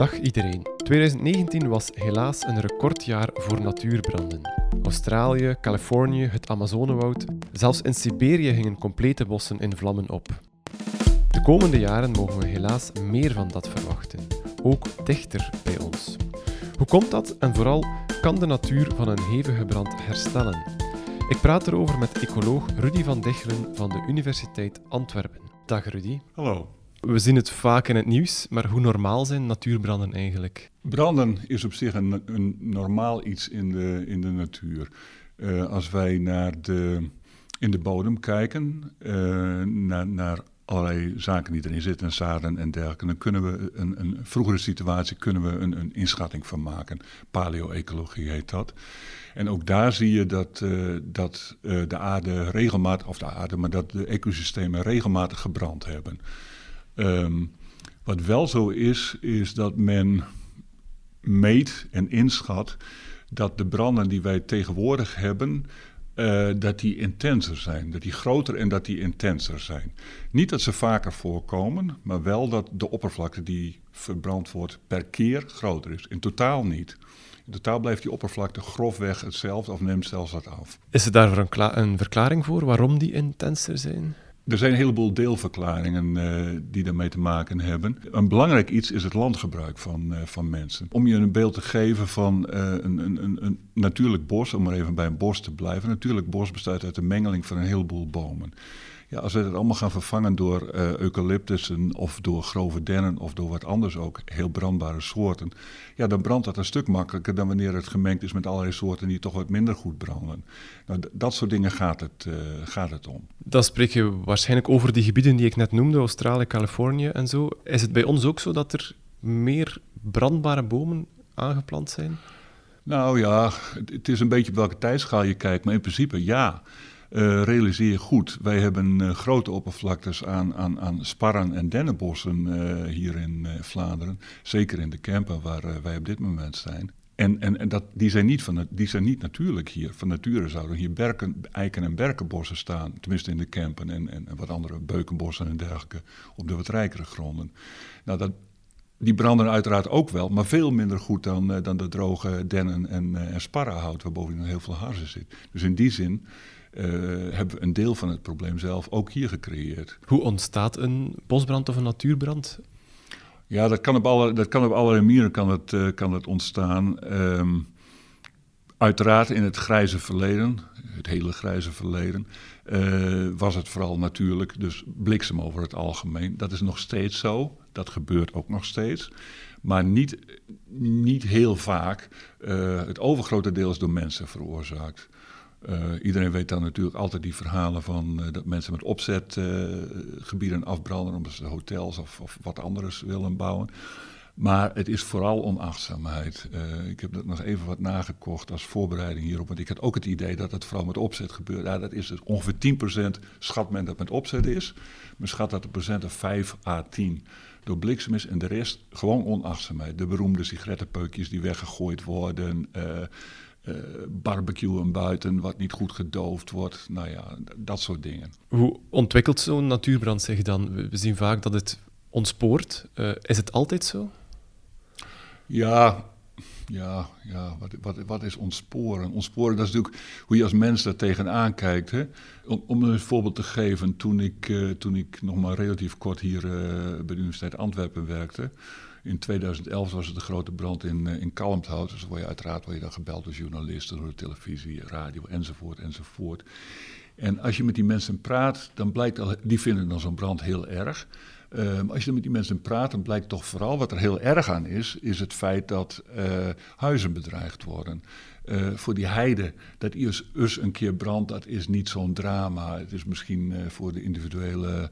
Dag iedereen. 2019 was helaas een recordjaar voor natuurbranden. Australië, Californië, het Amazonewoud, zelfs in Siberië gingen complete bossen in vlammen op. De komende jaren mogen we helaas meer van dat verwachten, ook dichter bij ons. Hoe komt dat en vooral kan de natuur van een hevige brand herstellen? Ik praat erover met ecoloog Rudy van Dichelen van de Universiteit Antwerpen. Dag Rudy. Hallo. We zien het vaak in het nieuws, maar hoe normaal zijn natuurbranden eigenlijk? Branden is op zich een, een normaal iets in de, in de natuur. Uh, als wij naar de, in de bodem kijken, uh, naar, naar allerlei zaken die erin zitten, zaden en dergelijke, dan kunnen we een, een vroegere situatie kunnen we een, een inschatting van maken. Paleo-ecologie heet dat. En ook daar zie je dat, uh, dat de aarde regelmatig, of de aarde, maar dat de ecosystemen regelmatig gebrand hebben. Um, wat wel zo is, is dat men meet en inschat dat de branden die wij tegenwoordig hebben, uh, dat die intenser zijn. Dat die groter en dat die intenser zijn. Niet dat ze vaker voorkomen, maar wel dat de oppervlakte die verbrand wordt per keer groter is. In totaal niet. In totaal blijft die oppervlakte grofweg hetzelfde of neemt zelfs wat af. Is er daar een, een verklaring voor waarom die intenser zijn? Er zijn een heleboel deelverklaringen uh, die daarmee te maken hebben. Een belangrijk iets is het landgebruik van, uh, van mensen. Om je een beeld te geven van uh, een, een, een, natuurlijk bos, om maar even bij een bos te blijven. Een natuurlijk bos bestaat uit een mengeling van een heleboel bomen. Ja, als we dat allemaal gaan vervangen door uh, eucalyptussen of door grove dennen of door wat anders ook, heel brandbare soorten, ja, dan brandt dat een stuk makkelijker dan wanneer het gemengd is met allerlei soorten die toch wat minder goed branden. Nou, dat soort dingen gaat het, uh, gaat het om. Dan spreek je waarschijnlijk over die gebieden die ik net noemde, Australië, Californië en zo. Is het bij ons ook zo dat er meer brandbare bomen aangeplant zijn? Nou ja, het is een beetje op welke tijdschaal je kijkt, maar in principe ja. Uh, realiseer goed, wij hebben uh, grote oppervlaktes aan, aan, aan sparren en dennenbossen uh, hier in Vlaanderen. Zeker in de Kempen waar wij op dit moment zijn. En, en, en dat, die, zijn niet van, die zijn niet natuurlijk hier. Van nature zouden hier berken, eiken- en berkenbossen staan. Tenminste in de Kempen en, en, en wat andere beukenbossen en dergelijke. Op de wat rijkere gronden. Nou, dat, die branden uiteraard ook wel, maar veel minder goed dan, dan de droge dennen en, en sparrenhout, waar bovendien heel veel harzen zit. Dus in die zin uh, hebben we een deel van het probleem zelf ook hier gecreëerd. Hoe ontstaat een bosbrand of een natuurbrand? Ja, dat kan op, alle, dat kan op allerlei manieren kan het, uh, kan het ontstaan. Um, uiteraard in het grijze verleden, het hele grijze verleden, uh, was het vooral natuurlijk, dus bliksem over het algemeen. Dat is nog steeds zo, dat gebeurt ook nog steeds. Maar niet, niet heel vaak. het overgrote deel is door mensen veroorzaakt. Uh, iedereen weet dan natuurlijk altijd die verhalen van uh, dat mensen met opzet gebieden afbranden omdat ze hotels of, of, wat anders willen bouwen. Maar het is vooral onachtzaamheid. ik heb dat nog even wat nagekocht als voorbereiding hierop. Want ik had ook het idee dat het vooral met opzet gebeurt. Ja, dat is dus ongeveer 10% schat men dat met opzet is. Men schat dat de procent of 5 à 10 door bliksem is. En de rest gewoon onachtzaamheid. De beroemde sigarettenpeukjes die weggegooid worden. Barbecuen buiten wat niet goed gedoofd wordt. Nou ja, dat soort dingen. Hoe ontwikkelt zo'n natuurbrand zich dan? We zien vaak dat het ontspoort. Uh, is het altijd zo? Ja, ja, ja. Wat, wat, wat is ontsporen? Ontsporen, dat is natuurlijk hoe je als mens daar tegenaan kijkt. Hè? Om, om een voorbeeld te geven, toen ik, uh, toen ik nog maar relatief kort hier bij de Universiteit Antwerpen werkte in 2011 was het de grote brand in, uh, in Kalmthout. Dus word je uiteraard word je dan gebeld door journalisten, door de televisie, radio enzovoort enzovoort. En als je met die mensen praat, dan blijkt al, die vinden dan zo'n brand heel erg. Uh, als je met die mensen praat, dan blijkt toch vooral wat er heel erg aan is, is het feit dat uh, huizen bedreigd worden. Uh, voor die heide, dat is, is een keer brand, dat is niet zo'n drama. Het is misschien voor de individuele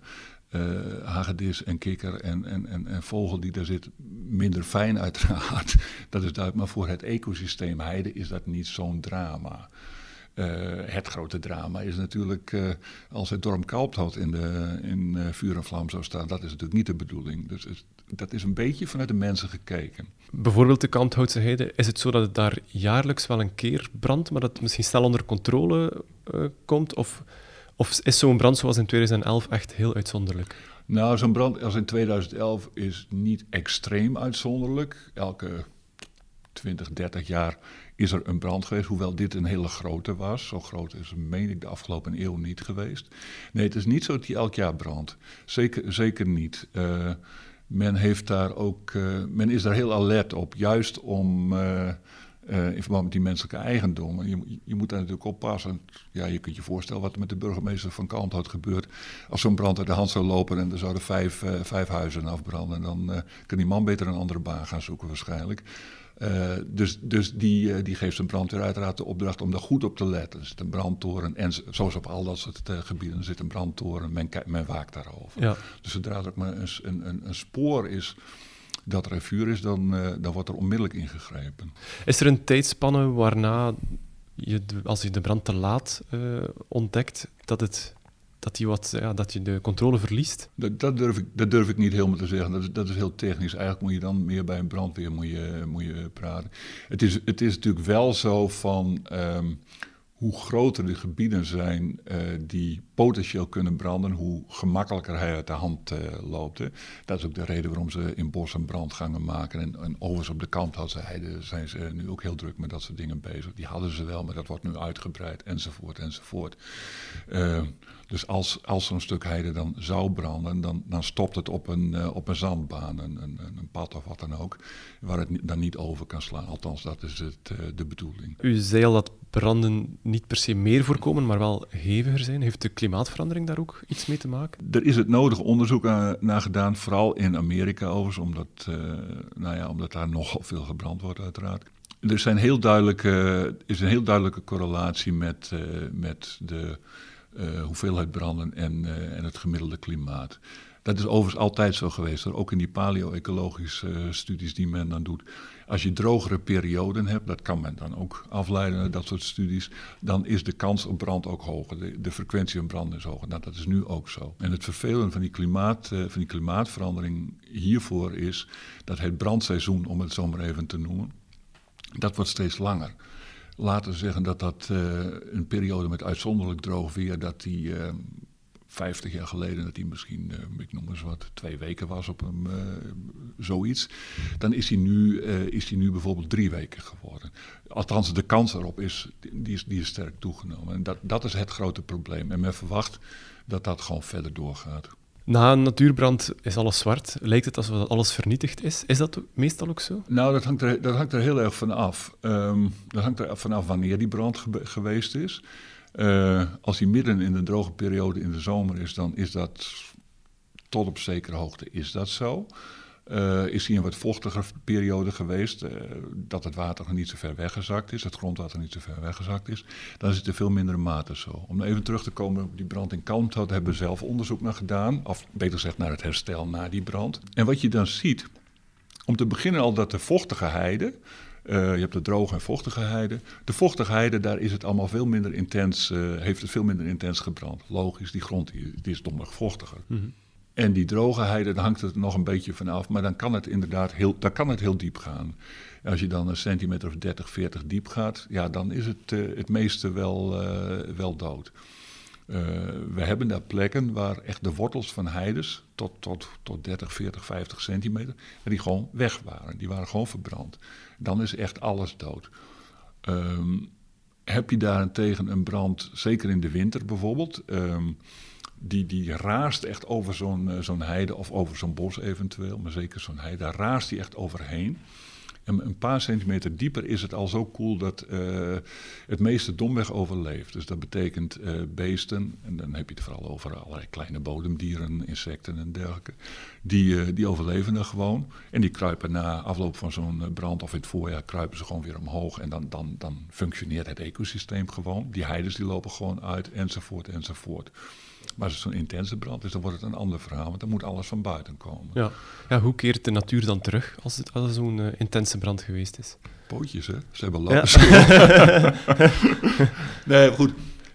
uh, hagedis en kikker en, en, en, en, vogel die daar zit, minder fijn uiteraard. Dat is duidelijk, maar voor het ecosysteem heide is dat niet zo'n drama. Uh, het grote drama is natuurlijk uh, als het dorp Kalpthout in, de, in vuur en vlam zou staan. Dat is natuurlijk niet de bedoeling. Dus dat is een beetje vanuit de mensen gekeken. Bijvoorbeeld de Kalmthoutse heide, is het zo dat het daar jaarlijks wel een keer brandt, maar dat het misschien snel onder controle komt? Of Of is zo'n brand zoals in 2011 echt heel uitzonderlijk? Nou, zo'n brand als in 2011 is niet extreem uitzonderlijk. Elke 20, 30 jaar is er een brand geweest, hoewel dit een hele grote was. Zo groot is, meen ik, de afgelopen eeuw niet geweest. Nee, het is niet zo dat die elk jaar brandt. Zeker, zeker niet. Uh, men, heeft daar ook, uh, men is daar heel alert op, juist om... Uh, uh, in verband met die menselijke eigendom. Je, je, moet daar natuurlijk oppassen. Ja, je kunt je voorstellen wat er met de burgemeester van Kant had gebeurd. Als zo'n brand uit de hand zou lopen en er zouden vijf, uh, vijf huizen afbranden. Dan uh, kan die man beter een andere baan gaan zoeken waarschijnlijk. dus dus die, die geeft zijn brandweer uiteraard de opdracht om daar goed op te letten. Er zit een brandtoren en zoals op al dat soort gebieden zit een brandtoren. Men, men waakt daarover. Ja. Dus zodra er maar een, een, een spoor is dat er vuur is, dan, uh, dan wordt er onmiddellijk ingegrepen. Is er een tijdspanne waarna, je als je de brand te laat uh, ontdekt, dat, het, dat, die wat, ja, dat je de controle verliest? Dat, dat, durf ik, dat durf ik niet helemaal te zeggen. Dat is, dat is heel technisch. Eigenlijk moet je dan meer bij een brandweer moet je, moet je praten. Het is, het is natuurlijk wel zo van... Um, hoe groter de gebieden zijn uh, die potentieel kunnen branden, hoe gemakkelijker hij uit de hand uh, loopt. Dat is ook de reden waarom ze in bossen brandgangen maken. En, en overigens op de Kampthoutse heide zijn ze nu ook heel druk met dat soort dingen bezig. Die hadden ze wel, maar dat wordt nu uitgebreid, enzovoort, enzovoort. Uh, dus als, als zo'n stuk heide dan zou branden, dan, dan stopt het op een, op een zandbaan, een, een, een, pad of wat dan ook, waar het dan niet over kan slaan. Althans, dat is het, de bedoeling. U zei dat branden niet per se meer voorkomen, maar wel heviger zijn. Heeft de klimaatverandering daar ook iets mee te maken? Er is het nodige onderzoek naar gedaan, vooral in Amerika overigens, omdat, uh, nou ja, omdat daar nogal veel gebrand wordt uiteraard. Er zijn heel duidelijke, is een heel duidelijke correlatie met, met de hoeveelheid branden en, en het gemiddelde klimaat. Dat is overigens altijd zo geweest, ook in die paleo-ecologische uh, studies die men dan doet. Als je drogere perioden hebt, dat kan men dan ook afleiden dat soort studies, dan is de kans op brand ook hoger. De, frequentie van brand is hoger. Nou, dat is nu ook zo. En het vervelende van die, klimaat, van die klimaatverandering hiervoor is dat het brandseizoen, om het zo maar even te noemen, dat wordt steeds langer laten we zeggen dat dat uh, een periode met uitzonderlijk droog weer, dat die 50 jaar geleden, dat die misschien, uh, ik noem eens wat, twee weken was op een zoiets. Dan is die, nu, is die nu bijvoorbeeld drie weken geworden. Althans, de kans erop is, die is, die is sterk toegenomen. En dat, dat is het grote probleem. En men verwacht dat dat gewoon verder doorgaat. Na een natuurbrand is alles zwart. Lijkt het alsof alles vernietigd is? Is dat meestal ook zo? Nou, dat hangt er, dat hangt er heel erg van af. Um, dat hangt er vanaf wanneer die brand geweest is. Uh, als die midden in de droge periode in de zomer is, dan is dat tot op zekere hoogte is dat zo. Uh, is hier een wat vochtiger periode geweest, uh, dat het water nog niet zo ver weggezakt is, het grondwater niet zo ver weggezakt is, dan is het in veel mindere mate zo. Om even terug te komen op die brand in Kalmthout, hebben we zelf onderzoek naar gedaan, of beter gezegd naar het herstel na die brand. En wat je dan ziet, om te beginnen al dat de vochtige heide, uh, je hebt de droge en vochtige heide. De vochtige heide, daar is het allemaal veel minder intens, heeft het veel minder intens gebrand. Logisch, die grond die, die is domweg vochtiger. Mm -hmm. En die droge heide, dan hangt het nog een beetje vanaf. Maar dan kan het inderdaad heel, dan kan het heel diep gaan. Als je dan een centimeter of 30, 40 diep gaat, ja, dan is het uh, het meeste wel, wel dood. Uh, we hebben daar plekken waar echt de wortels van heides tot, tot, tot 30, 40, 50 centimeter, die gewoon weg waren. Die waren gewoon verbrand. Dan is echt alles dood. Um, heb je daarentegen een brand, zeker in de winter bijvoorbeeld... Um, die, die raast echt over zo'n uh, zo'n heide of over zo'n bos eventueel, maar zeker zo'n heide, daar raast die echt overheen. En een paar centimeter dieper is het al zo koel dat uh, het meeste domweg overleeft. Dus dat betekent uh, beesten, en dan heb je het vooral over allerlei kleine bodemdieren, insecten en dergelijke. Die, uh, die overleven er gewoon. En die kruipen na afloop van zo'n brand of in het voorjaar kruipen ze gewoon weer omhoog. En dan, dan, dan functioneert het ecosysteem gewoon. Die heides die lopen gewoon uit, enzovoort, enzovoort. Maar als het zo'n intense brand is, dan wordt het een ander verhaal, want dan moet alles van buiten komen. Ja, ja hoe keert de natuur dan terug als het, als zo'n uh, intense brand geweest is? Pootjes, hè? Ze hebben lopen. Ja. nee, goed.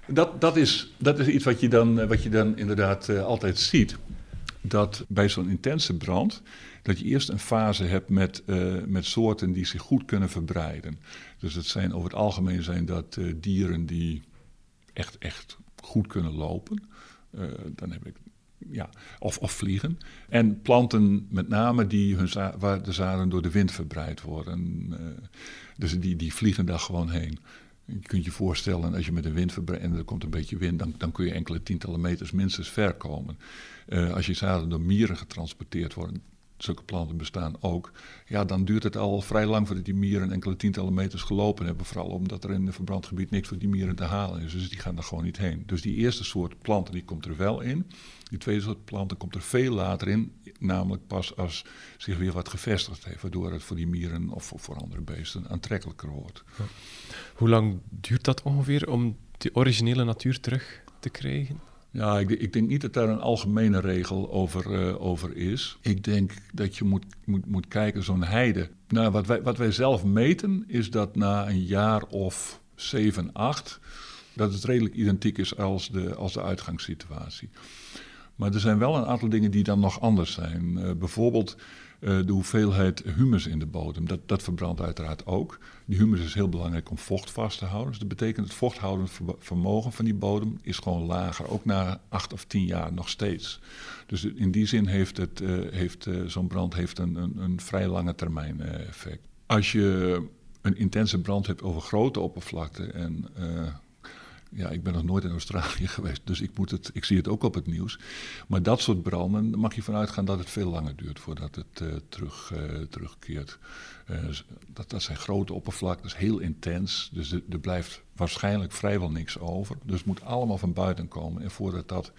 Dat, dat, is, dat is iets wat je dan, wat je dan inderdaad uh, altijd ziet. Dat bij zo'n intense brand, dat je eerst een fase hebt met, uh, met soorten die zich goed kunnen verbreiden. Dus het zijn over het algemeen zijn dat dieren die echt, echt goed kunnen lopen. Dan heb ik ja, of, of vliegen. En planten met name die hun waar de zaden door de wind verbreid worden. dus die, die vliegen daar gewoon heen. Je kunt je voorstellen, als je met een wind verbreidt en er komt een beetje wind, dan, dan kun je enkele tientallen meters minstens ver komen. als je zaden door mieren getransporteerd worden, zulke planten bestaan ook, ja, dan duurt het al vrij lang voordat die mieren enkele tientallen meters gelopen hebben. Vooral omdat er in een verbrand gebied niks voor die mieren te halen is. Dus die gaan er gewoon niet heen. Dus die eerste soort planten die komt er wel in. Die tweede soort planten komt er veel later in. Namelijk pas als zich weer wat gevestigd heeft. Waardoor het voor die mieren of voor andere beesten aantrekkelijker wordt. Hoe lang duurt dat ongeveer om die originele natuur terug te krijgen? Ja, ik, ik, denk niet dat daar een algemene regel over, uh, over is. Ik denk dat je moet, moet, moet kijken, zo'n heide. Nou, wat wij, wat wij zelf meten is dat na een jaar of 7, 8, dat het redelijk identiek is als de, als de uitgangssituatie. Maar er zijn wel een aantal dingen die dan nog anders zijn. Uh, bijvoorbeeld uh, de hoeveelheid humus in de bodem. Dat, dat verbrandt uiteraard ook. Die humus is heel belangrijk om vocht vast te houden. Dus dat betekent het vochthoudend vermogen van die bodem is gewoon lager. Ook na acht of tien jaar nog steeds. Dus in die zin heeft, het, uh, heeft uh, zo'n brand heeft een, een, een, vrij lange termijn effect. Als je een intense brand hebt over grote oppervlakte en ja, ik ben nog nooit in Australië geweest, dus ik, moet het, ik zie het ook op het nieuws. Maar dat soort branden mag je vanuit gaan dat het veel langer duurt voordat het uh, terug, uh, terugkeert. Uh, dat, dat zijn grote oppervlaktes, heel intens. Dus er, er, blijft waarschijnlijk vrijwel niks over. Dus het moet allemaal van buiten komen. En voordat dat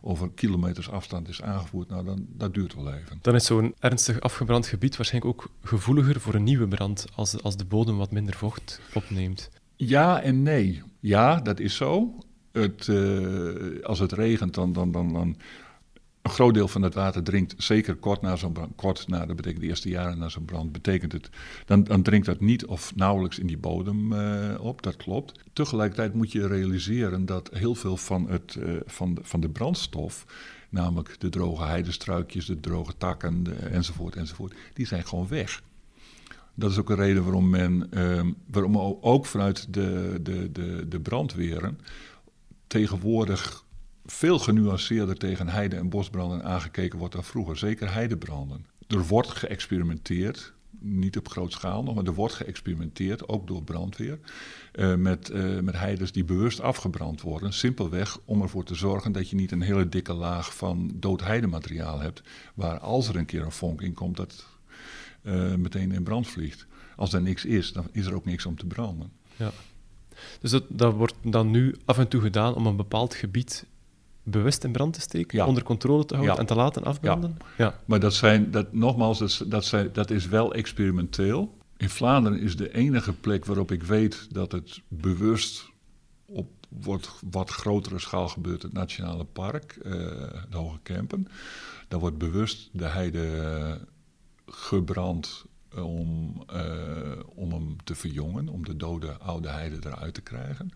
over kilometers afstand is aangevoerd, nou, dan, dat duurt wel even. Dan is zo'n ernstig afgebrand gebied waarschijnlijk ook gevoeliger voor een nieuwe brand als, als de bodem wat minder vocht opneemt. Ja en nee. Ja, dat is zo. Het, uh, als het regent, dan, dan, dan, dan. Een groot deel van het water drinkt, zeker kort na zo'n brand, kort na, dat betekent de eerste jaren na zo'n brand, betekent het, dan, dan drinkt dat niet of nauwelijks in die bodem uh, op, dat klopt. Tegelijkertijd moet je realiseren dat heel veel van, het, uh, van, de, van de brandstof, namelijk de droge heidestruikjes, de droge takken enzovoort, enzovoort, die zijn gewoon weg. Dat is ook een reden waarom men, uh, waarom ook vanuit de, de, de, de brandweren tegenwoordig veel genuanceerder tegen heide- en bosbranden aangekeken wordt dan vroeger. Zeker heidebranden. Er wordt geëxperimenteerd, niet op groot schaal nog, maar er wordt geëxperimenteerd, ook door brandweer, uh, met, uh, met heides die bewust afgebrand worden. Simpelweg om ervoor te zorgen dat je niet een hele dikke laag van dood heidemateriaal hebt, waar als er een keer een vonk in komt, dat uh, meteen in brand vliegt. Als er niks is, dan is er ook niks om te branden. Ja. Dus dat, dat wordt dan nu af en toe gedaan om een bepaald gebied bewust in brand te steken, ja. onder controle te houden ja. en te laten afbranden? Ja. ja. Maar dat zijn, dat, nogmaals, dat, dat, zijn, dat is wel experimenteel. In Vlaanderen is de enige plek waarop ik weet dat het bewust op wat, wat grotere schaal gebeurt, het Nationale Park, uh, de Hoge Kempen. Daar wordt bewust de heide gebrand om, uh, om hem te verjongen, om de dode oude heide eruit te krijgen.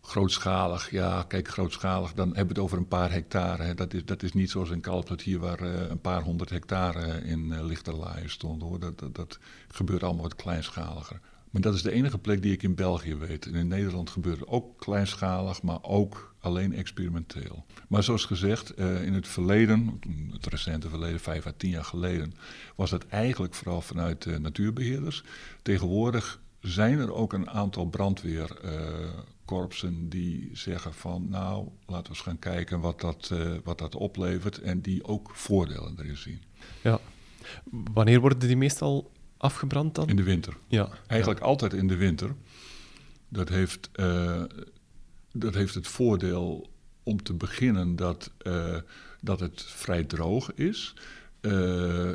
Grootschalig, ja, kijk, grootschalig, dan hebben we het over een paar hectare. Hè. Dat, is, dat is niet zoals in Kalpert hier, waar uh, een paar honderd hectare in uh, lichterlaaien stond. Hoor. Dat, dat, dat gebeurt allemaal wat kleinschaliger. Maar dat is de enige plek die ik in België weet. En in Nederland gebeurt het ook kleinschalig, maar ook alleen experimenteel. Maar zoals gezegd, uh, in het verleden, het recente verleden, vijf à tien jaar geleden, was het eigenlijk vooral vanuit uh, natuurbeheerders. Tegenwoordig zijn er ook een aantal brandweerkorpsen uh, die zeggen van nou, laten we eens gaan kijken wat dat, wat dat oplevert en die ook voordelen erin zien. Ja. Wanneer worden die meestal afgebrand dan? In de winter. Ja. Eigenlijk ja. altijd in de winter. Dat heeft, uh, dat heeft het voordeel om te beginnen dat, uh, dat het vrij droog is. Uh,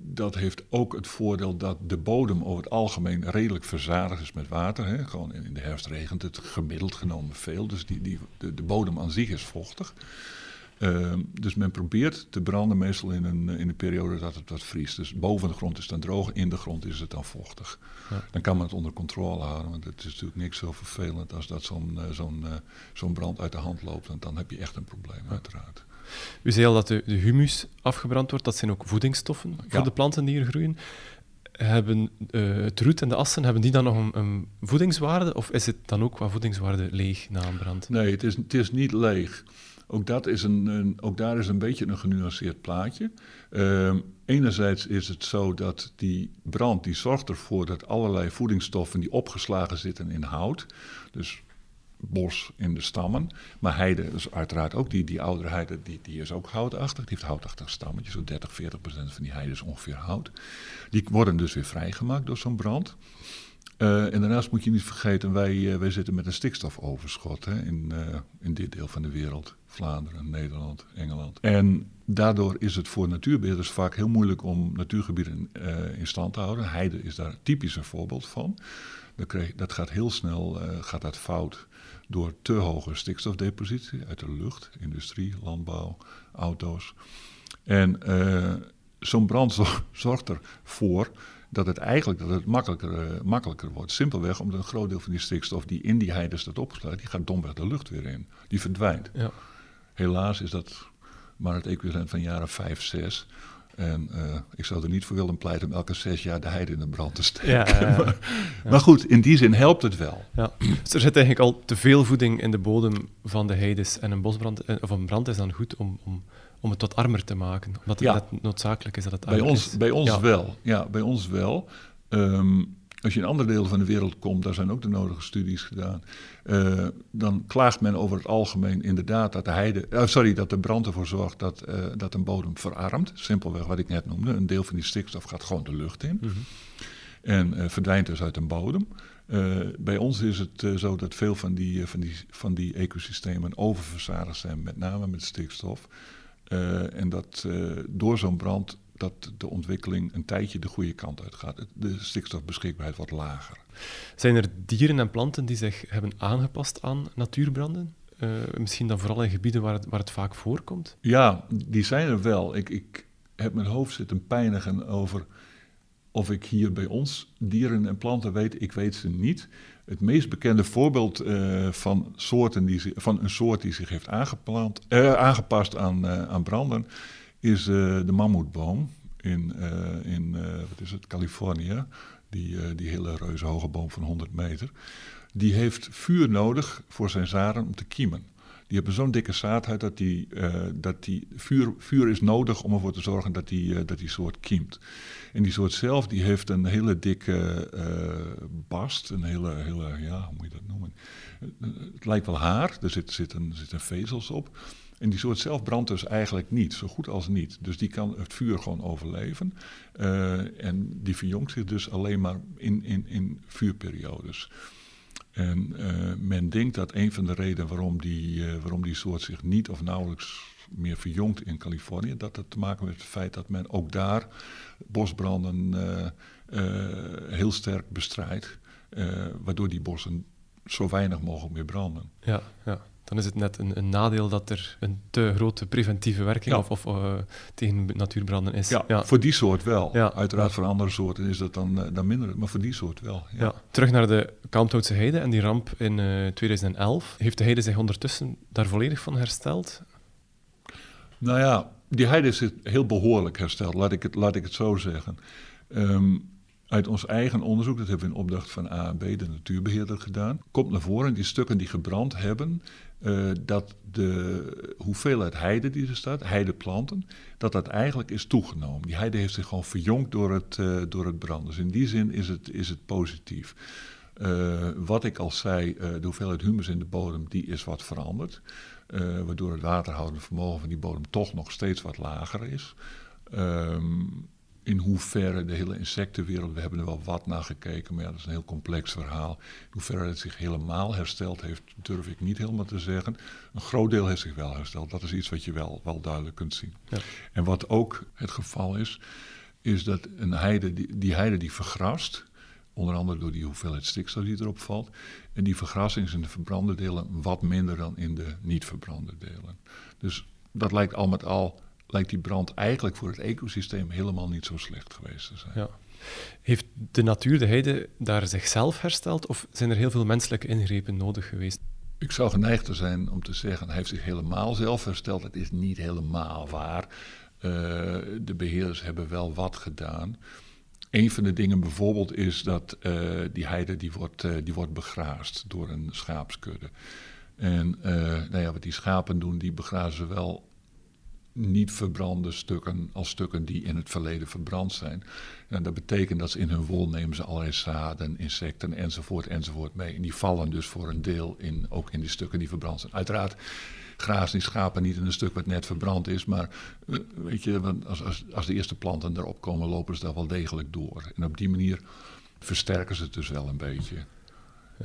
dat heeft ook het voordeel dat de bodem over het algemeen redelijk verzadigd is met water. Hè. Gewoon in de herfst regent het gemiddeld genomen veel, dus die, die, de, de bodem aan zich is vochtig. Uh, dus men probeert te branden meestal in een, in een periode dat het wat vriest. Dus boven de grond is het dan droog, in de grond is het dan vochtig. Ja. Dan kan men het onder controle houden, want het is natuurlijk niks zo vervelend als dat zo'n uh, zo'n uh, zo'n brand uit de hand loopt. Want dan heb je echt een probleem, ja. uiteraard. U zei al dat de, de, humus afgebrand wordt, dat zijn ook voedingsstoffen voor ja. de planten die hier groeien. hebben uh, het roet en de assen, hebben die dan nog een, een, voedingswaarde? Of is het dan ook qua voedingswaarde leeg na een brand? Nee, het is, het is niet leeg. Ook, dat is een, een, ook daar is een beetje een genuanceerd plaatje. Uh, enerzijds is het zo dat die brand die zorgt ervoor dat allerlei voedingsstoffen die opgeslagen zitten in hout, dus bos in de stammen. Maar heide is uiteraard ook, die, die oudere heide, die, die is ook houtachtig. Die heeft houtachtige stammetjes, zo 30, 40 procent van die heide is ongeveer hout. Die worden dus weer vrijgemaakt door zo'n brand. Uh, en daarnaast moet je niet vergeten, wij, uh, wij zitten met een stikstofoverschot hè, in, uh, in dit deel van de wereld. Vlaanderen, Nederland, Engeland. En daardoor is het voor natuurbeheerders vaak heel moeilijk om natuurgebieden in stand te houden. Heide is daar typisch een voorbeeld van. Dat, dat gaat heel snel gaat dat fout door te hoge stikstofdepositie uit de lucht, industrie, landbouw, auto's. En zo'n brand zorgt ervoor dat het eigenlijk dat het makkelijker, uh, makkelijker wordt. Simpelweg omdat een groot deel van die stikstof die in die heide staat opgeslagen, die gaat domweg de lucht weer in. Die verdwijnt. Ja. Helaas is dat maar het equivalent van jaren 5, 6. En uh, ik zou er niet voor willen pleiten om elke zes jaar de heide in de brand te steken. Ja, maar, maar, goed, in die zin helpt het wel. Ja. Dus er zit eigenlijk al te veel voeding in de bodem van de heides. En een bosbrand, eh, of een brand is dan goed om, om, om het tot armer te maken. Omdat het net noodzakelijk is dat het armer bij ons, is. Bij ons wel, ja, bij ons wel. Um, als je in andere delen van de wereld komt, daar zijn ook de nodige studies gedaan. Uh, dan klaagt men over het algemeen inderdaad dat de, heide, uh, sorry, dat de brand ervoor zorgt dat, uh, dat een bodem verarmt. Simpelweg wat ik net noemde. Een deel van die stikstof gaat gewoon de lucht in. Mm -hmm. En verdwijnt dus uit een bodem. bij ons is het zo dat veel van die, van, die, van die ecosystemen oververzadigd zijn, met name met stikstof. En dat door zo'n brand dat de ontwikkeling een tijdje de goede kant uit gaat. De stikstofbeschikbaarheid wordt lager. Zijn er dieren en planten die zich hebben aangepast aan natuurbranden? Uh, misschien dan vooral in gebieden waar het, waar het vaak voorkomt? Ja, die zijn er wel. Ik, ik heb mijn hoofd zitten pijnigen over of ik hier bij ons dieren en planten weet. Ik weet ze niet. Het meest bekende voorbeeld uh, van, soorten die, van een soort die zich heeft uh, aangepast aan, aan branden is de mammoetboom in, in wat is het, Californië. Die, die hele reuze hoge boom van 100 meter. Die heeft vuur nodig voor zijn zaden om te kiemen. Die hebben zo'n dikke zaadheid dat die, dat die vuur, vuur is nodig om ervoor te zorgen dat die, dat die soort kiemt. En die soort zelf die heeft een hele dikke bast, een hele, hele, ja, hoe moet je dat noemen? Het lijkt wel haar, er zitten zit een, zit een vezels op. En die soort zelf brandt dus eigenlijk niet, zo goed als niet. Dus die kan het vuur gewoon overleven. Uh, en die verjongt zich dus alleen maar in, in, in vuurperiodes. En uh, men denkt dat een van de redenen waarom die, uh, waarom die soort zich niet of nauwelijks meer verjongt in Californië, dat het te maken heeft met het feit dat men ook daar bosbranden heel sterk bestrijdt, waardoor die bossen zo weinig mogelijk meer branden. Ja, ja dan is het net een, een, nadeel dat er een te grote preventieve werking of, of uh, tegen natuurbranden is. Ja, ja, voor die soort wel. Ja. Uiteraard voor andere soorten is dat dan, uh, dan minder, maar voor die soort wel. Ja. Terug naar de Kalmthoutse heide en die ramp in uh, eh, 2011. Heeft de heide zich ondertussen daar volledig van hersteld? Nou ja, die heide is heel behoorlijk hersteld, laat ik het, laat ik het zo zeggen. Um, uit ons eigen onderzoek, dat hebben we in opdracht van AAB, de natuurbeheerder, gedaan, komt naar voren die stukken die gebrand hebben, uh, dat de hoeveelheid heide die er staat, heideplanten, dat dat eigenlijk is toegenomen. Die heide heeft zich gewoon verjongd door het, uh, door het branden. Dus in die zin is het, is het positief. Uh, wat ik al zei, de hoeveelheid humus in de bodem, die is wat veranderd. waardoor het waterhoudende vermogen van die bodem toch nog steeds wat lager is. Um, in hoeverre de hele insectenwereld, we hebben er wel wat naar gekeken, maar ja, dat is een heel complex verhaal. In hoeverre het zich helemaal hersteld heeft, durf ik niet helemaal te zeggen. Een groot deel heeft zich wel hersteld. Dat is iets wat je wel, wel duidelijk kunt zien. Ja. En wat ook het geval is, is dat een heide, die, die heide die vergrast, onder andere door die hoeveelheid stikstof die erop valt. En die vergrassing is in de verbrande delen wat minder dan in de niet verbrande delen. Dus dat lijkt al met al lijkt die brand eigenlijk voor het ecosysteem helemaal niet zo slecht geweest te zijn. Ja. Heeft de natuur, de heide, daar zichzelf hersteld of zijn er heel veel menselijke ingrepen nodig geweest? Ik zou geneigd te zijn om te zeggen, hij heeft zich helemaal zelf hersteld. Dat is niet helemaal waar. Uh, de beheerders hebben wel wat gedaan. een van de dingen bijvoorbeeld is dat uh, die heide die wordt, uh, die wordt begraasd door een schaapskudde. En nou ja, wat die schapen doen, die begrazen wel niet verbrande stukken als stukken die in het verleden verbrand zijn. En dat betekent dat ze in hun wol nemen ze allerlei zaden, insecten enzovoort enzovoort mee. En die vallen dus voor een deel in, ook in die stukken die verbrand zijn. Uiteraard grazen die schapen niet in een stuk wat net verbrand is, maar eh, weet je, als, als, als de eerste planten erop komen, lopen ze daar wel degelijk door. En op die manier versterken ze het dus wel een beetje.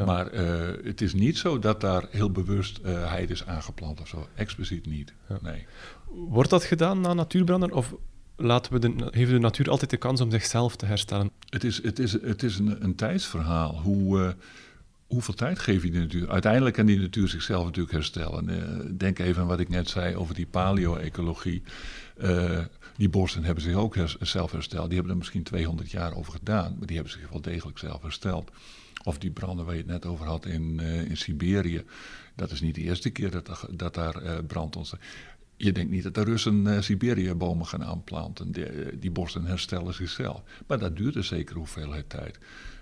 Maar uh, het is niet zo dat daar heel bewust uh, is aangeplant of zo. Expliciet niet. Nee. Wordt dat gedaan na natuurbranden of laten we de, heeft de natuur altijd de kans om zichzelf te herstellen? Het is, het is, het is een, een tijdsverhaal. Hoe, uh, hoeveel tijd geef je de natuur? Uiteindelijk kan die natuur zichzelf natuurlijk herstellen. denk even aan wat ik net zei over die paleo-ecologie. die borsten hebben zich ook zelf hersteld. Die hebben er misschien 200 jaar over gedaan, maar die hebben zich wel degelijk zelf hersteld. Of die branden waar je het net over had in, in Siberië. Dat is niet de eerste keer dat, dat daar brand ontstaat. Je denkt niet dat de Russen uh, Siberië-bomen gaan aanplanten. Die, die borsten herstellen zichzelf. Maar dat duurt een zekere hoeveelheid tijd.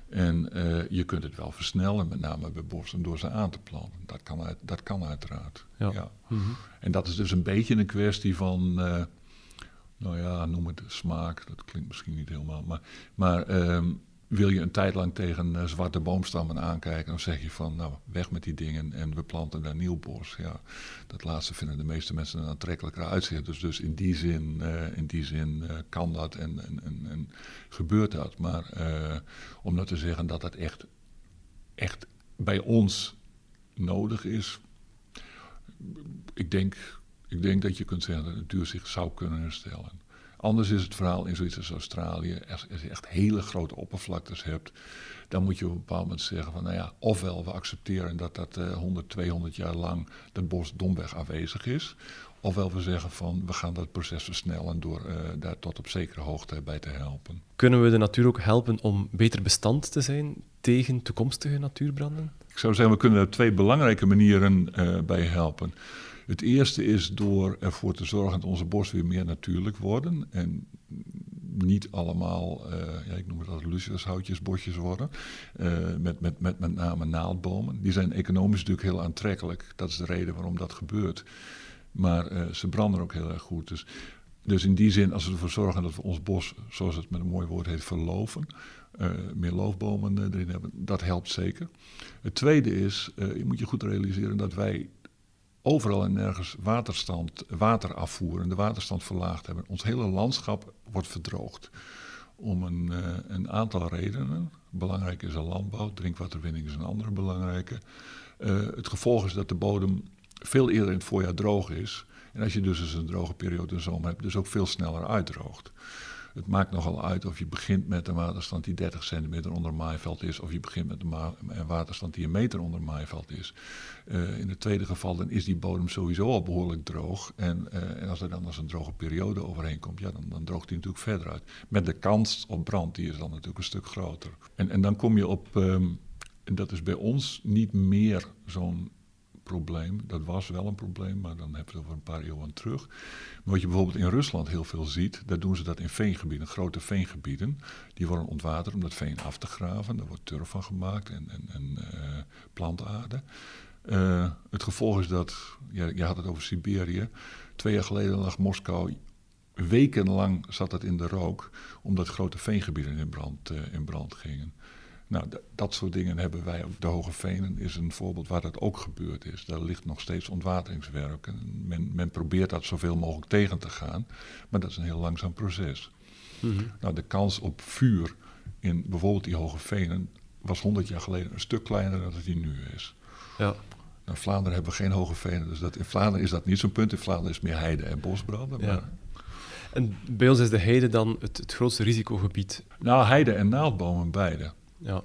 En je kunt het wel versnellen, met name bij borsten, door ze aan te planten. Dat kan, uit, dat kan uiteraard. Ja. ja. Mm -hmm. En dat is dus een beetje een kwestie van nou ja, noem het smaak, dat klinkt misschien niet helemaal, maar, maar um, wil je een tijd lang tegen uh, zwarte boomstammen aankijken, dan zeg je van nou weg met die dingen en we planten daar nieuw bos. Ja, dat laatste vinden de meeste mensen een aantrekkelijker uitzicht. Dus, dus in die zin, uh, in die zin uh, kan dat en, en, en, gebeurt dat. Maar om nou te zeggen dat dat echt, echt bij ons nodig is, ik denk, ik denk dat je kunt zeggen dat de natuur zich zou kunnen herstellen. Anders is het verhaal in zoiets als Australië. Als je echt hele grote oppervlaktes hebt, dan moet je op een bepaald moment zeggen van, nou ja, ofwel we accepteren dat dat uh, 100, 200 jaar lang dat bos domweg aanwezig is. Ofwel we zeggen van, we gaan dat proces versnellen door uh, daar tot op zekere hoogte bij te helpen. Kunnen we de natuur ook helpen om beter bestand te zijn tegen toekomstige natuurbranden? Ik zou zeggen, we kunnen er twee belangrijke manieren uh, bij helpen. Het eerste is door ervoor te zorgen dat onze bossen weer meer natuurlijk worden. En niet allemaal, uh, ja, ik noem het als lucifershoutjesbosjes worden. Uh, met, met, met met name naaldbomen. Die zijn economisch natuurlijk heel aantrekkelijk. Dat is de reden waarom dat gebeurt. Maar uh, ze branden ook heel erg goed. Dus, dus in die zin, als we ervoor zorgen dat we ons bos, zoals het met een mooi woord heet, verloven. meer loofbomen erin hebben, dat helpt zeker. Het tweede is, je moet je goed realiseren dat wij overal en nergens waterstand, water afvoeren, de waterstand verlaagd hebben. Ons hele landschap wordt verdroogd. Om een, uh, een aantal redenen. Belangrijk is de landbouw, drinkwaterwinning is een andere belangrijke. Uh, het gevolg is dat de bodem veel eerder in het voorjaar droog is. En als je dus eens een droge periode in de zomer hebt, dus ook veel sneller uitdroogt. Het maakt nogal uit of je begint met een waterstand die 30 centimeter onder maaiveld is, of je begint met een, waterstand die een meter onder maaiveld is. Uh, in het tweede geval dan is die bodem sowieso al behoorlijk droog. En, uh, en als er dan als een droge periode overheen komt, ja, dan, dan droogt die natuurlijk verder uit. Met de kans op brand, die is dan natuurlijk een stuk groter. En, en dan kom je op, um, en dat is bij ons niet meer zo'n probleem. Dat was wel een probleem, maar dan hebben we het over een paar eeuwen terug. Maar wat je bijvoorbeeld in Rusland heel veel ziet, daar doen ze dat in veengebieden, grote veengebieden. Die worden ontwaterd om dat veen af te graven. Daar wordt turf van gemaakt en, en, en uh, plantaarde. Uh, het gevolg is dat, ja, je had het over Siberië. Twee jaar geleden lag Moskou wekenlang zat het in de rook, omdat grote veengebieden in brand, uh, in brand gingen. Nou, dat soort dingen hebben wij ook. De Hoge Venen is een voorbeeld waar dat ook gebeurd is. Daar ligt nog steeds ontwateringswerk. En men, men probeert dat zoveel mogelijk tegen te gaan, maar dat is een heel langzaam proces. Mm -hmm. Nou, de kans op vuur in bijvoorbeeld die Hoge Venen was 100 jaar geleden een stuk kleiner dan het die nu is. Ja. In Vlaanderen hebben we geen hoge venen, dus dat, in Vlaanderen is dat niet zo'n punt. In Vlaanderen is meer heide en bosbranden. Maar... Ja. En bij ons is de heide dan het, het grootste risicogebied? Nou, heide en naaldbomen beide. Ja.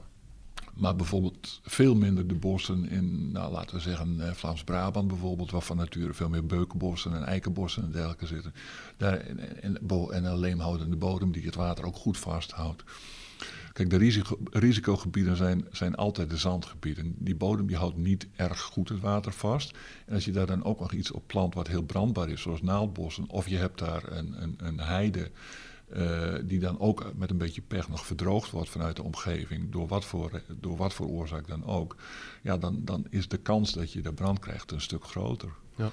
Maar bijvoorbeeld veel minder de bossen in, nou, laten we zeggen, eh, Vlaams-Brabant bijvoorbeeld, waar van nature veel meer beukenbossen en eikenbossen en dergelijke zitten. Daar, en, en, en een leemhoudende bodem die het water ook goed vasthoudt. Kijk, de risico, risicogebieden zijn, zijn altijd de zandgebieden. Die bodem die houdt niet erg goed het water vast. En als je daar dan ook nog iets op plant wat heel brandbaar is, zoals naaldbossen, of je hebt daar een, een, een heide uh, die dan ook met een beetje pech nog verdroogd wordt vanuit de omgeving, door wat voor, door wat voor oorzaak dan ook, ja, dan, dan is de kans dat je de brand krijgt een stuk groter. Ja.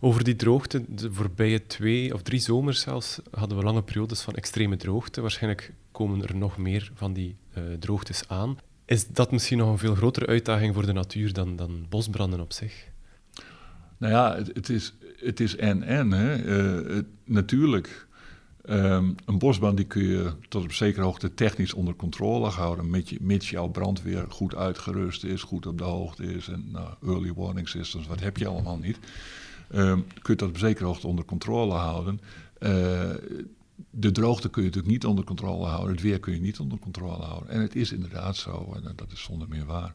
Over die droogte, de voorbije twee of drie zomers zelfs, hadden we lange periodes van extreme droogte. Waarschijnlijk komen er nog meer van die uh, droogtes aan. Is dat misschien nog een veel grotere uitdaging voor de natuur dan, dan bosbranden op zich? Nou ja, het, het is, het is en-en. Uh, natuurlijk, um, een bosbrand die kun je tot op zekere hoogte technisch onder controle houden, mits, je, jouw brandweer goed uitgerust is, goed op de hoogte is en nou, early warning systems, wat heb je allemaal niet. Um, kun je dat op zekere hoogte onder controle houden. Uh, de droogte kun je natuurlijk niet onder controle houden, het weer kun je niet onder controle houden. En het is inderdaad zo, en dat is zonder meer waar,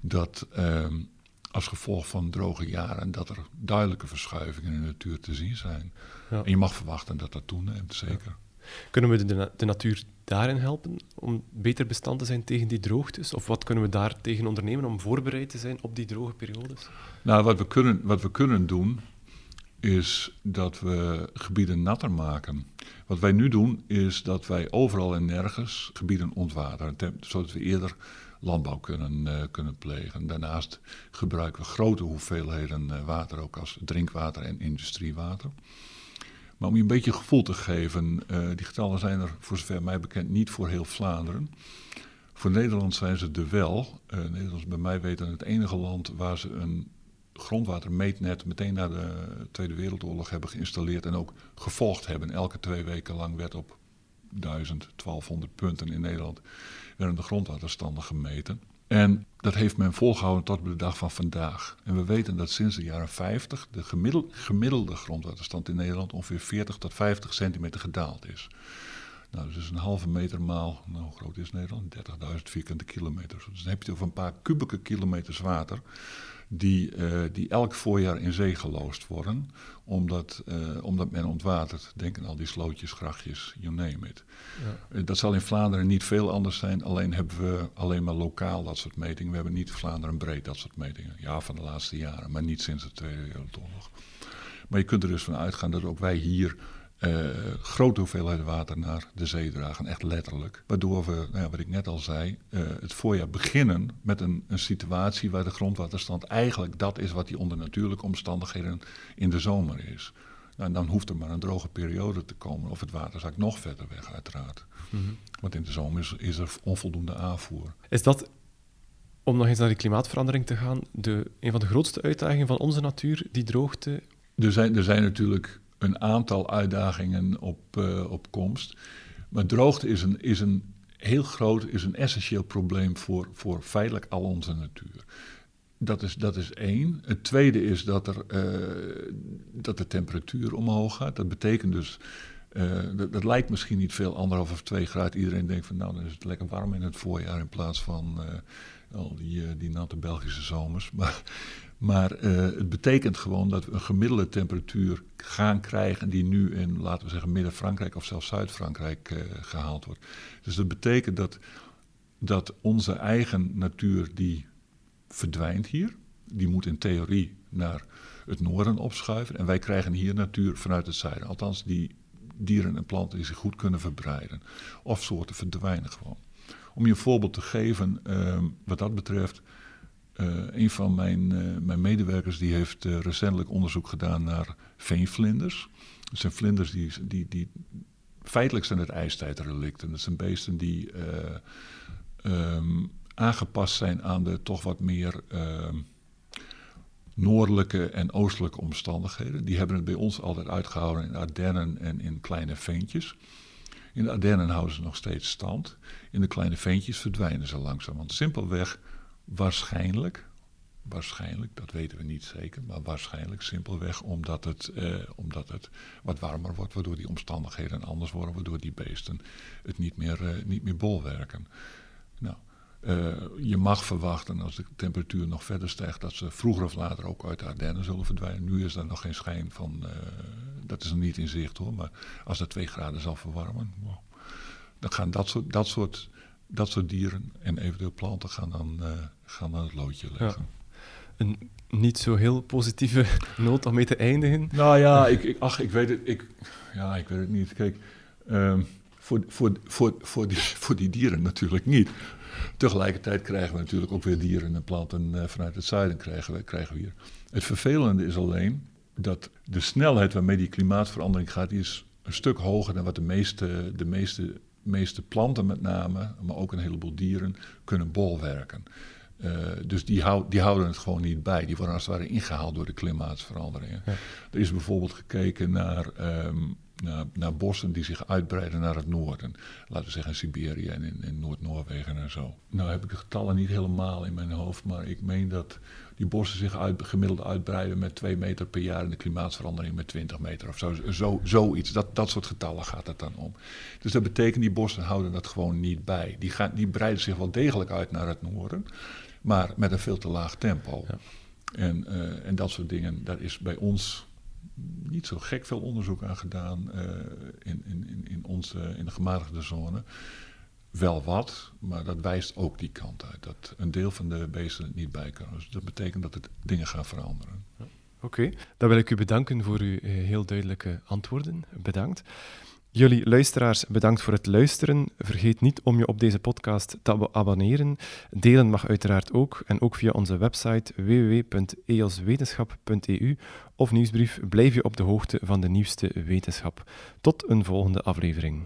dat um, als gevolg van droge jaren dat er duidelijke verschuivingen in de natuur te zien zijn. Ja. En je mag verwachten dat dat toeneemt, zeker. Kunnen we de, de, natuur daarin helpen om beter bestand te zijn tegen die droogtes? Of wat kunnen we daar tegen ondernemen om voorbereid te zijn op die droge periodes? Nou, wat we kunnen, wat we kunnen doen, is dat we gebieden natter maken. Wat wij nu doen, is dat wij overal en nergens gebieden ontwateren, zodat we eerder landbouw kunnen, uh, kunnen plegen. Daarnaast gebruiken we grote hoeveelheden uh, water ook als drinkwater en industriewater. Maar om je een beetje gevoel te geven, uh, die getallen zijn er voor zover mij bekend niet voor heel Vlaanderen. Voor Nederland zijn ze er wel. Nederland is bij mij weten het enige land waar ze een grondwatermeetnet meteen na de Tweede Wereldoorlog hebben geïnstalleerd en ook gevolgd hebben. Elke twee weken lang werd op 1000, 1200 punten in Nederland werden de grondwaterstanden gemeten. En dat heeft men volgehouden tot de dag van vandaag. En we weten dat sinds de jaren 50 de gemiddelde grondwaterstand in Nederland ongeveer 40 tot 50 centimeter gedaald is. Nou, dus een halve meter maal, nou, hoe groot is Nederland? 30.000 vierkante kilometer. Dus dan heb je over een paar kubieke kilometers water die, uh, die elk voorjaar in zee geloosd worden, omdat, uh, omdat men ontwatert. Denk aan al die slootjes, grachtjes, you name it. Ja. Uh, dat zal in Vlaanderen niet veel anders zijn, alleen hebben we alleen maar lokaal dat soort metingen. We hebben niet Vlaanderen breed dat soort metingen. Ja, van de laatste jaren, maar niet sinds de Tweede Wereldoorlog. Maar je kunt er dus van uitgaan dat ook wij hier uh, grote hoeveelheden water naar de zee dragen, echt letterlijk. Waardoor we, nou ja, wat ik net al zei, uh, het voorjaar beginnen met een, een, situatie waar de grondwaterstand eigenlijk dat is wat die onder natuurlijke omstandigheden in de zomer is. Nou, en dan hoeft er maar een droge periode te komen of het water zakt nog verder weg, uiteraard. Mm -hmm. Want in de zomer is, is, er onvoldoende aanvoer. Is dat, om nog eens naar die klimaatverandering te gaan, de, een van de grootste uitdagingen van onze natuur, die droogte? Er zijn, er zijn natuurlijk een aantal uitdagingen op, uh, op komst. Maar droogte is een, is een heel groot, is een essentieel probleem voor, voor feitelijk al onze natuur. Dat is, dat is één. Het tweede is dat, er, uh, dat de temperatuur omhoog gaat. Dat betekent dus, uh, dat, dat, lijkt misschien niet veel, anderhalf of twee graden. Iedereen denkt van nou, dan is het lekker warm in het voorjaar in plaats van al die, die natte Belgische zomers. Maar maar uh, het betekent gewoon dat we een gemiddelde temperatuur gaan krijgen die nu in, laten we zeggen, Midden-Frankrijk of zelfs Zuid-Frankrijk uh, gehaald wordt. Dus dat betekent dat, dat onze eigen natuur die verdwijnt hier. Die moet in theorie naar het noorden opschuiven. En wij krijgen hier natuur vanuit het zuiden. Althans, die dieren en planten die zich goed kunnen verbreiden. Of soorten verdwijnen gewoon. Om je een voorbeeld te geven, uh, wat dat betreft een van mijn, uh, mijn medewerkers die heeft uh, recentelijk onderzoek gedaan naar veenvlinders. Dat zijn vlinders die, die, die feitelijk zijn het ijstijdrelicten. Dat zijn beesten die um, aangepast zijn aan de toch wat meer ehm, noordelijke en oostelijke omstandigheden. Die hebben het bij ons altijd uitgehouden in Ardennen en in kleine veentjes. In de Ardennen houden ze nog steeds stand. In de kleine veentjes verdwijnen ze langzaam. Want simpelweg Waarschijnlijk, waarschijnlijk, dat weten we niet zeker, maar waarschijnlijk simpelweg omdat het, eh, omdat het wat warmer wordt, waardoor die omstandigheden anders worden, waardoor die beesten het niet meer, uh, niet meer bolwerken. Nou, uh, je mag verwachten als de temperatuur nog verder stijgt, dat ze vroeger of later ook uit de Ardennen zullen verdwijnen. Nu is er nog geen schijn van, uh, dat is nog niet in zicht hoor, maar als dat twee graden zal verwarmen, wow, dan gaan dat soort, dat soort dat soort dieren en eventueel planten gaan dan, uh, gaan het loodje leggen. Een niet zo heel positieve noot om mee te eindigen. Nou ja, ik, ik, ach, ik weet het, ik, ja, ik weet het niet. Kijk, uh, voor, voor, voor, voor, die, voor die dieren natuurlijk niet. Tegelijkertijd krijgen we natuurlijk ook weer dieren en planten uh, vanuit het zuiden krijgen we, krijgen we hier. Het vervelende is alleen dat de snelheid waarmee die klimaatverandering gaat, die is een stuk hoger dan wat de meeste, de meeste, meeste planten met name, maar ook een heleboel dieren, kunnen bolwerken. Uh, dus die, hou, die, houden het gewoon niet bij. Die worden als het ware ingehaald door de klimaatsveranderingen. Er is bijvoorbeeld gekeken naar um, naar, naar, bossen die zich uitbreiden naar het noorden. Laten we zeggen in Siberië en in, in Noord-Noorwegen en zo. Nou heb ik de getallen niet helemaal in mijn hoofd, maar ik meen dat die bossen zich uit, gemiddeld uitbreiden met 2 meter per jaar en de klimaatsverandering met 20 meter of zo. zo zoiets. Dat, dat soort getallen gaat het dan om. Dus dat betekent die bossen houden dat gewoon niet bij. Die, gaan, die breiden zich wel degelijk uit naar het noorden, maar met een veel te laag tempo. Ja. En, uh, en dat soort dingen, daar is bij ons niet zo gek veel onderzoek aan gedaan uh, in, in, in, onze, in de gematigde zone. Wel wat, maar dat wijst ook die kant uit. Dat een deel van de beesten het niet bij kan. Dus dat betekent dat het dingen gaan veranderen. Oké, dan wil ik u bedanken voor uw eh, heel duidelijke antwoorden. Bedankt. Jullie luisteraars, bedankt voor het luisteren. Vergeet niet om je op deze podcast te abonneren. Delen mag uiteraard ook. En ook via onze website www.eoswetenschap.eu of nieuwsbrief blijf je op de hoogte van de nieuwste wetenschap. Tot een volgende aflevering.